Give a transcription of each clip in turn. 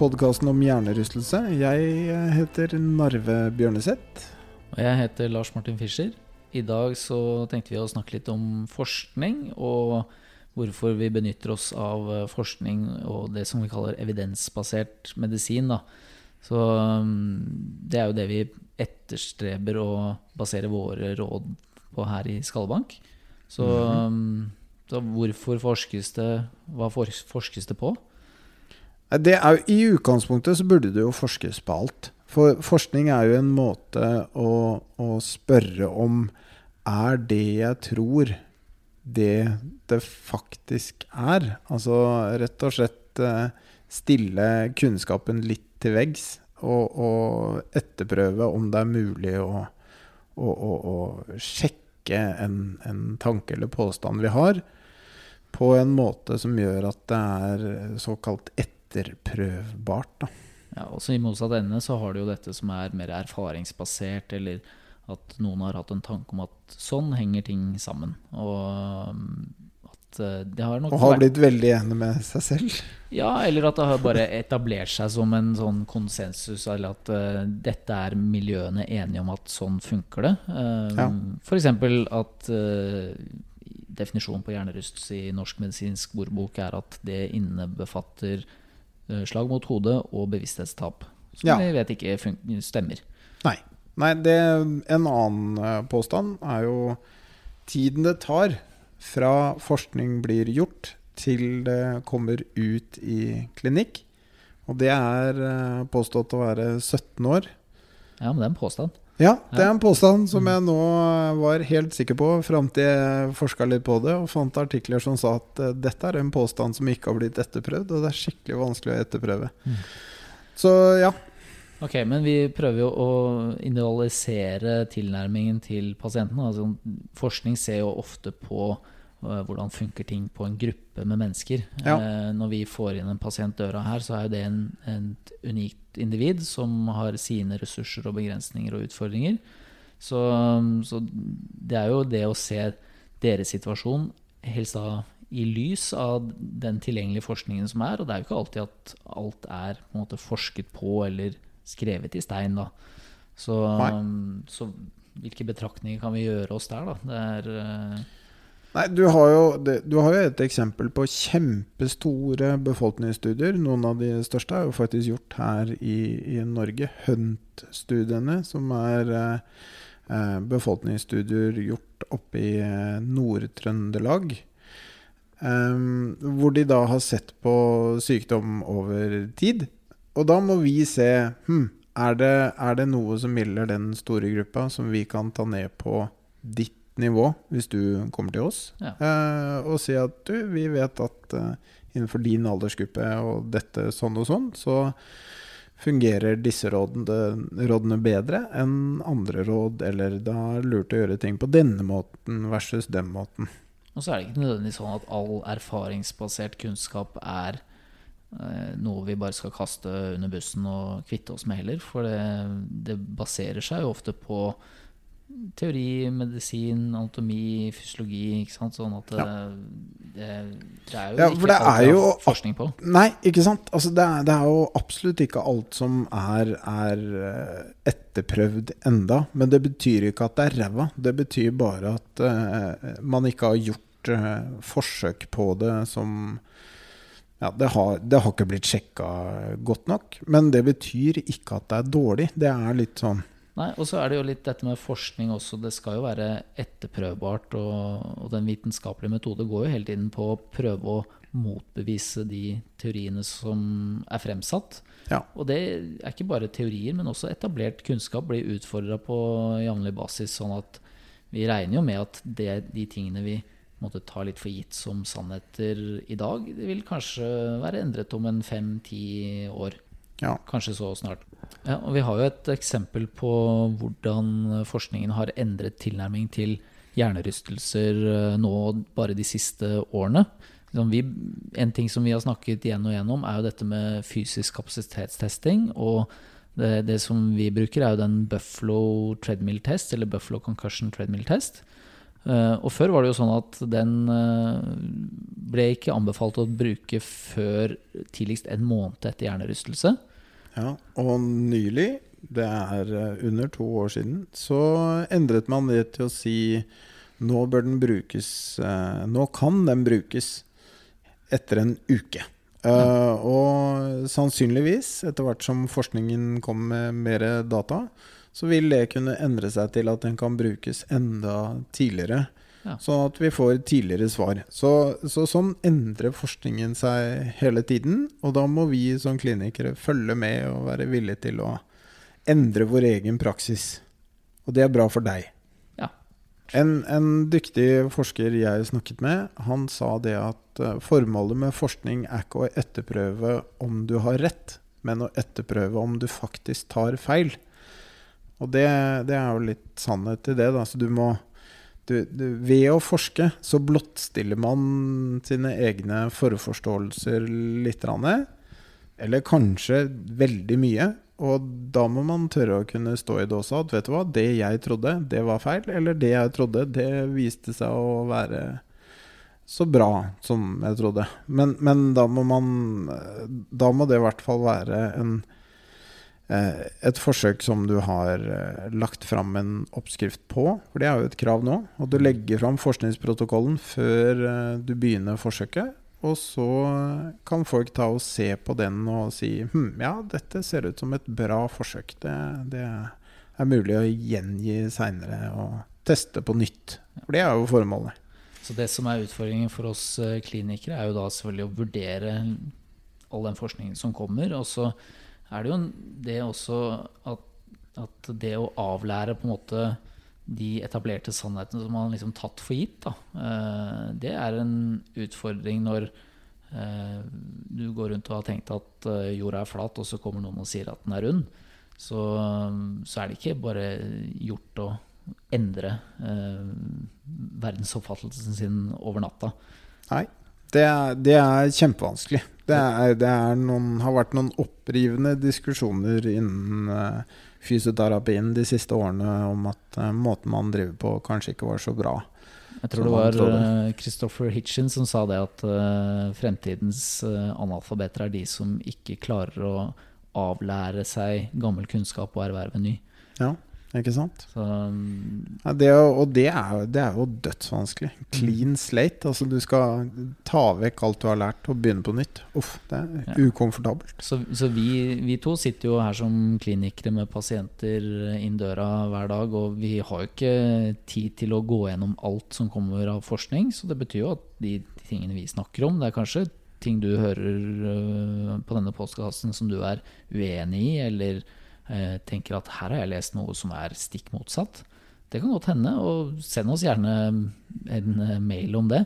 podkasten om hjernerystelse. Jeg eh, heter Narve Bjørneseth. Og jeg heter Lars Martin Fischer. I dag så tenkte vi å snakke litt om forskning, og hvorfor vi benytter oss av eh, forskning og det som vi kaller evidensbasert medisin. Da. Så um, det er jo det vi etterstreber å basere våre råd på her i Skallebank. Så, um, så hvorfor forskes det Hva forskes det på? Det er I utgangspunktet så burde det jo forskes på alt. For forskning er jo en måte å, å spørre om Er det jeg tror, det det faktisk er? Altså rett og slett eh, stille kunnskapen litt til veggs. Og, og etterprøve om det er mulig å, å, å, sjekke en, en tanke eller påstand vi har, på en måte som gjør at det er såkalt etterprøvbart. Da. Ja, også I motsatt ende så har du jo dette som er mer erfaringsbasert, eller at noen har hatt en tanke om at sånn henger ting sammen. Og um, at eh, det har nok Og har blitt veldig enig med seg selv. Ja, eller at det har bare etablert seg som en sånn konsensus, eller at uh, dette er miljøene enige om at sånn funker det. Um, Ja. Eksempel at uh, definisjonen på hjernerystelse i Norsk medisinsk ordbok er at det innebefatter slag mot hodet og bevissthetstap. Som Ja. vi vet ikke stemmer. Nei. Nei det, en annen eh, påstand er jo tiden det tar fra forskning blir gjort til det kommer ut i klinikk. Og det er eh, påstått å være 17 år. Ja, men det er en påstand. Ja, det er en påstand som jeg nå eh, var helt sikker på fram til jeg forska litt på det og fant artikler som sa at eh, dette er en påstand som ikke har blitt etterprøvd, og det er skikkelig vanskelig å etterprøve. Mm. Så ja. Ok, men vi prøver jo å individualisere tilnærmingen til pasienten. Altså, forskning ser jo ofte på eh, hvordan funker ting på en gruppe med mennesker. Ja. Når vi får inn en pasient døra her, så er jo det en, en unikt individ som har sine ressurser og begrensninger og utfordringer. Så, så det er jo det å se deres situasjon helst da i lys av den tilgjengelige forskningen som er. Og det er jo ikke alltid at alt er på måte forsket på eller skrevet i stein. da. Så, så hvilke betraktninger kan vi gjøre oss der, da? Det er eh, Nei, du har, jo, du har jo et eksempel på kjempestore befolkningsstudier. Noen av de største er jo faktisk gjort her i, i Norge. Hunt-studiene, som er eh, eh, befolkningsstudier gjort oppe i eh, Nord-Trøndelag. Eh, hvor de da har sett på sykdom over tid. Og da må vi se hm, er, det, er det noe som gjelder den store gruppa, som vi kan ta ned på ditt nivå hvis du kommer til oss? Ja. Eh, og si at du, vi vet at eh, innenfor din aldersgruppe og dette sånn og sånn, så fungerer disse rådene, rådene bedre enn andre råd, eller da er lurt å gjøre ting på denne måten versus den måten. Og så er det ikke nødvendigvis sånn at all erfaringsbasert kunnskap er eh, noe vi bare skal kaste under bussen og kvitte oss med heller. For det, det baserer seg jo ofte på teori, medisin, anatomi, fysiologi. Ikke sant? Sånn at det, det, det er jo Ja, ikke det alt er jo- forskning på. Nei, ikke sant? Altså, det, er, det er jo absolutt ikke alt som er, er eh, etterprøvd enda. Men det betyr ikke at det er ræva. Det betyr bare at uh, man ikke har gjort uh, forsøk på det som ja, det har, det har ikke blitt sjekka godt nok. Men det betyr ikke at det er dårlig. Det er litt sånn Nei, Og så er det jo litt dette med forskning også. Det skal jo være etterprøvbart. Og, og den vitenskapelige metode går jo hele tiden på å prøve å motbevise de teoriene som er fremsatt. Ja. Og det er ikke bare teorier, men også etablert kunnskap blir utfordra på jevnlig basis. Sånn at vi regner jo med at det, de tingene vi måtte ta litt for gitt som sannheter i dag, det vil kanskje være endret om en fem-ti år. Ja. Kanskje så snart. Ja, og vi har jo et eksempel på hvordan forskningen har endret tilnærming til hjernerystelser eh, nå bare de siste årene. Liksom vi, en ting som vi har snakket igjen og igjen om, er jo dette med fysisk kapasitetstesting. Og det, det som vi bruker, er jo den Buffalo treadmill test, eller Buffalo concussion treadmill test. Uh, og før var det jo sånn at den uh, ble ikke anbefalt å bruke før tidligst en måned etter hjernerystelse. Ja, og nylig, det er uh, under to år siden, så endret man det til å si nå bør den brukes Nå kan den brukes etter en uke. Uh, og sannsynligvis, etter hvert som forskningen kommer med mer data, så vil det kunne endre seg til at den kan brukes enda tidligere. Ja. Sånn at vi får tidligere svar. Så, så, sånn endrer forskningen seg hele tiden. Og da må vi som klinikere følge med og være villige til å endre vår egen praksis. Og det er bra for deg. En, en, dyktig forsker jeg snakket med, han sa det at eh, formålet med forskning er ikke å etterprøve om du har rett, men å etterprøve om du faktisk tar feil. Og det, det er jo litt sannhet i det. Da. Så du må, du, du, ved å forske så blottstiller man sine egne forforståelser litt. Eller kanskje veldig mye. Og da må man tørre å kunne stå i også. At vet du hva, det jeg trodde, det var feil. Eller det jeg trodde, det viste seg å være så bra som jeg trodde. Men, men da må man Da må det i hvert fall være en, et forsøk som du har eh, lagt fram en oppskrift på. For det er jo et krav nå. Og du legger fram forskningsprotokollen før eh, du begynner forsøket. Og så kan folk ta og se på den og si hm, ja, dette ser ut som et bra forsøk. Det, det er mulig å gjengi seinere og teste på nytt. For det er jo formålet. Så det som er utfordringen for oss eh, klinikere, er jo da selvfølgelig å vurdere all den forskningen som kommer. Og så er det jo det også at, at det å avlære på en måte de etablerte sannhetene som man har liksom tatt for gitt, da. Eh, det er en utfordring når eh, du går rundt og har tenkt at eh, jorda er flat, og så kommer noen og sier at den er rund. Så, så er det ikke bare gjort å endre verdensoppfattelsen sin over natta. Nei, det det er kjempevanskelig. Det, er, det er noen, har vært noen opprivende diskusjoner innen uh, fysioterapien de siste årene om at uh, måten man driver på, kanskje ikke var så bra. Jeg tror det var uh, Christopher Hitchens som sa det at fremtidens analfabeter er de som ikke klarer å avlære seg gammel kunnskap og erverve ny. Ja. Ikke sant? Så, um, ja, det, og det er, det er, jo dødsvanskelig. Clean slate. Altså du skal ta vekk alt du har lært, og begynne på nytt. Uff, det er ja. ukomfortabelt. Så, så vi, vi, to sitter jo her som klinikere med pasienter inn døra hver dag, og vi har jo ikke tid til å gå gjennom alt som kommer av forskning. Så det betyr jo at de, de tingene vi snakker om, det er kanskje ting du hører uh, på denne postkassen som du er uenig i, eller tenker at her har jeg lest noe som er stikk motsatt. Det kan godt hende, og send oss gjerne en eh, mail om det.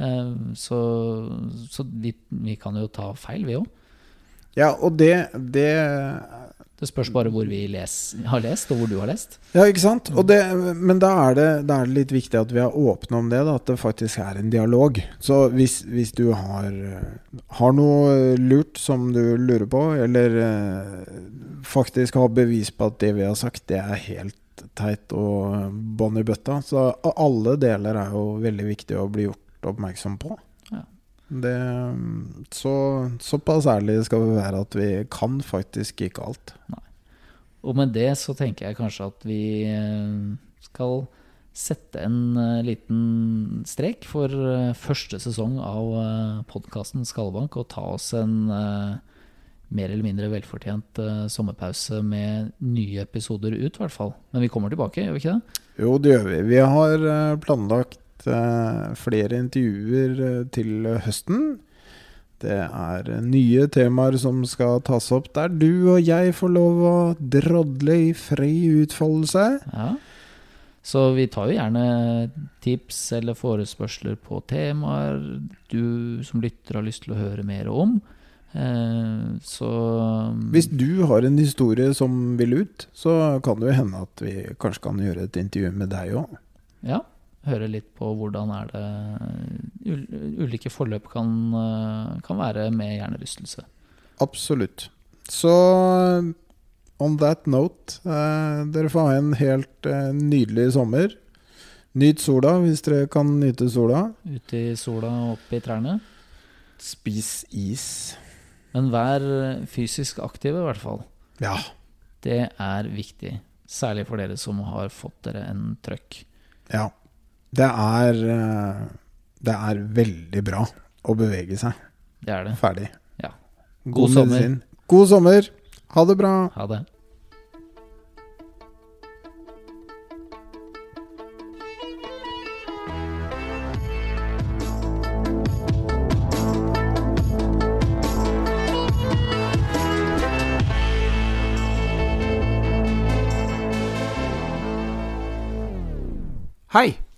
Eh, så, så vi, vi, kan jo ta feil, vi òg. Ja, og det, det det spørs bare hvor vi les, har lest, og hvor du har lest. Ja, ikke sant? Det, men da er, det, da er, det, litt viktig at vi er åpne om det, da, at det faktisk er en dialog. Så hvis, hvis du har, har, noe lurt som du lurer på, eller eh, faktisk har bevis på at det vi har sagt, det er helt teit og bånn i bøtta, så alle deler er jo veldig viktig å bli gjort oppmerksom på. Det, så, såpass ærlig skal vi være at vi kan faktisk ikke alt. Nei. Og med det så tenker jeg kanskje at vi eh, skal sette en eh, liten strek for eh, første sesong av podkasten Skallebank og ta oss en mer eller mindre velfortjent sommerpause med nye episoder ut, i hvert fall. Men vi kommer tilbake, gjør vi ikke det? Jo, det gjør vi. Vi har planlagt Eh, flere intervjuer eh, til høsten. Det er nye temaer som skal tas opp, der du og jeg får lov å drodle i fri utfoldelse. Ja. Så vi tar jo gjerne tips eller forespørsler på temaer du som lytter har lyst til å høre mer om. Eh, så Hvis du har en historie som vil ut, så kan det jo hende at vi kanskje kan gjøre et intervju med deg òg. Ja, høre litt på hvordan er det ulike forløp kan, eh, kan være med hjernerystelse. Absolutt. Så on that note, eh, dere får ha en helt eh, nydelig sommer. Nyt sola hvis dere kan nyte sola. Ute i sola og oppe i trærne. Spis is. Men vær fysisk aktive, i hvert fall. Ja. Det er viktig. Særlig for dere som har fått dere en trøkk. ja. Det er eh, Det er veldig bra å bevege seg. Det er det. Ferdig. Ja. God, God sommer. medisin. God sommer. Ha det bra. Ha det. Hei,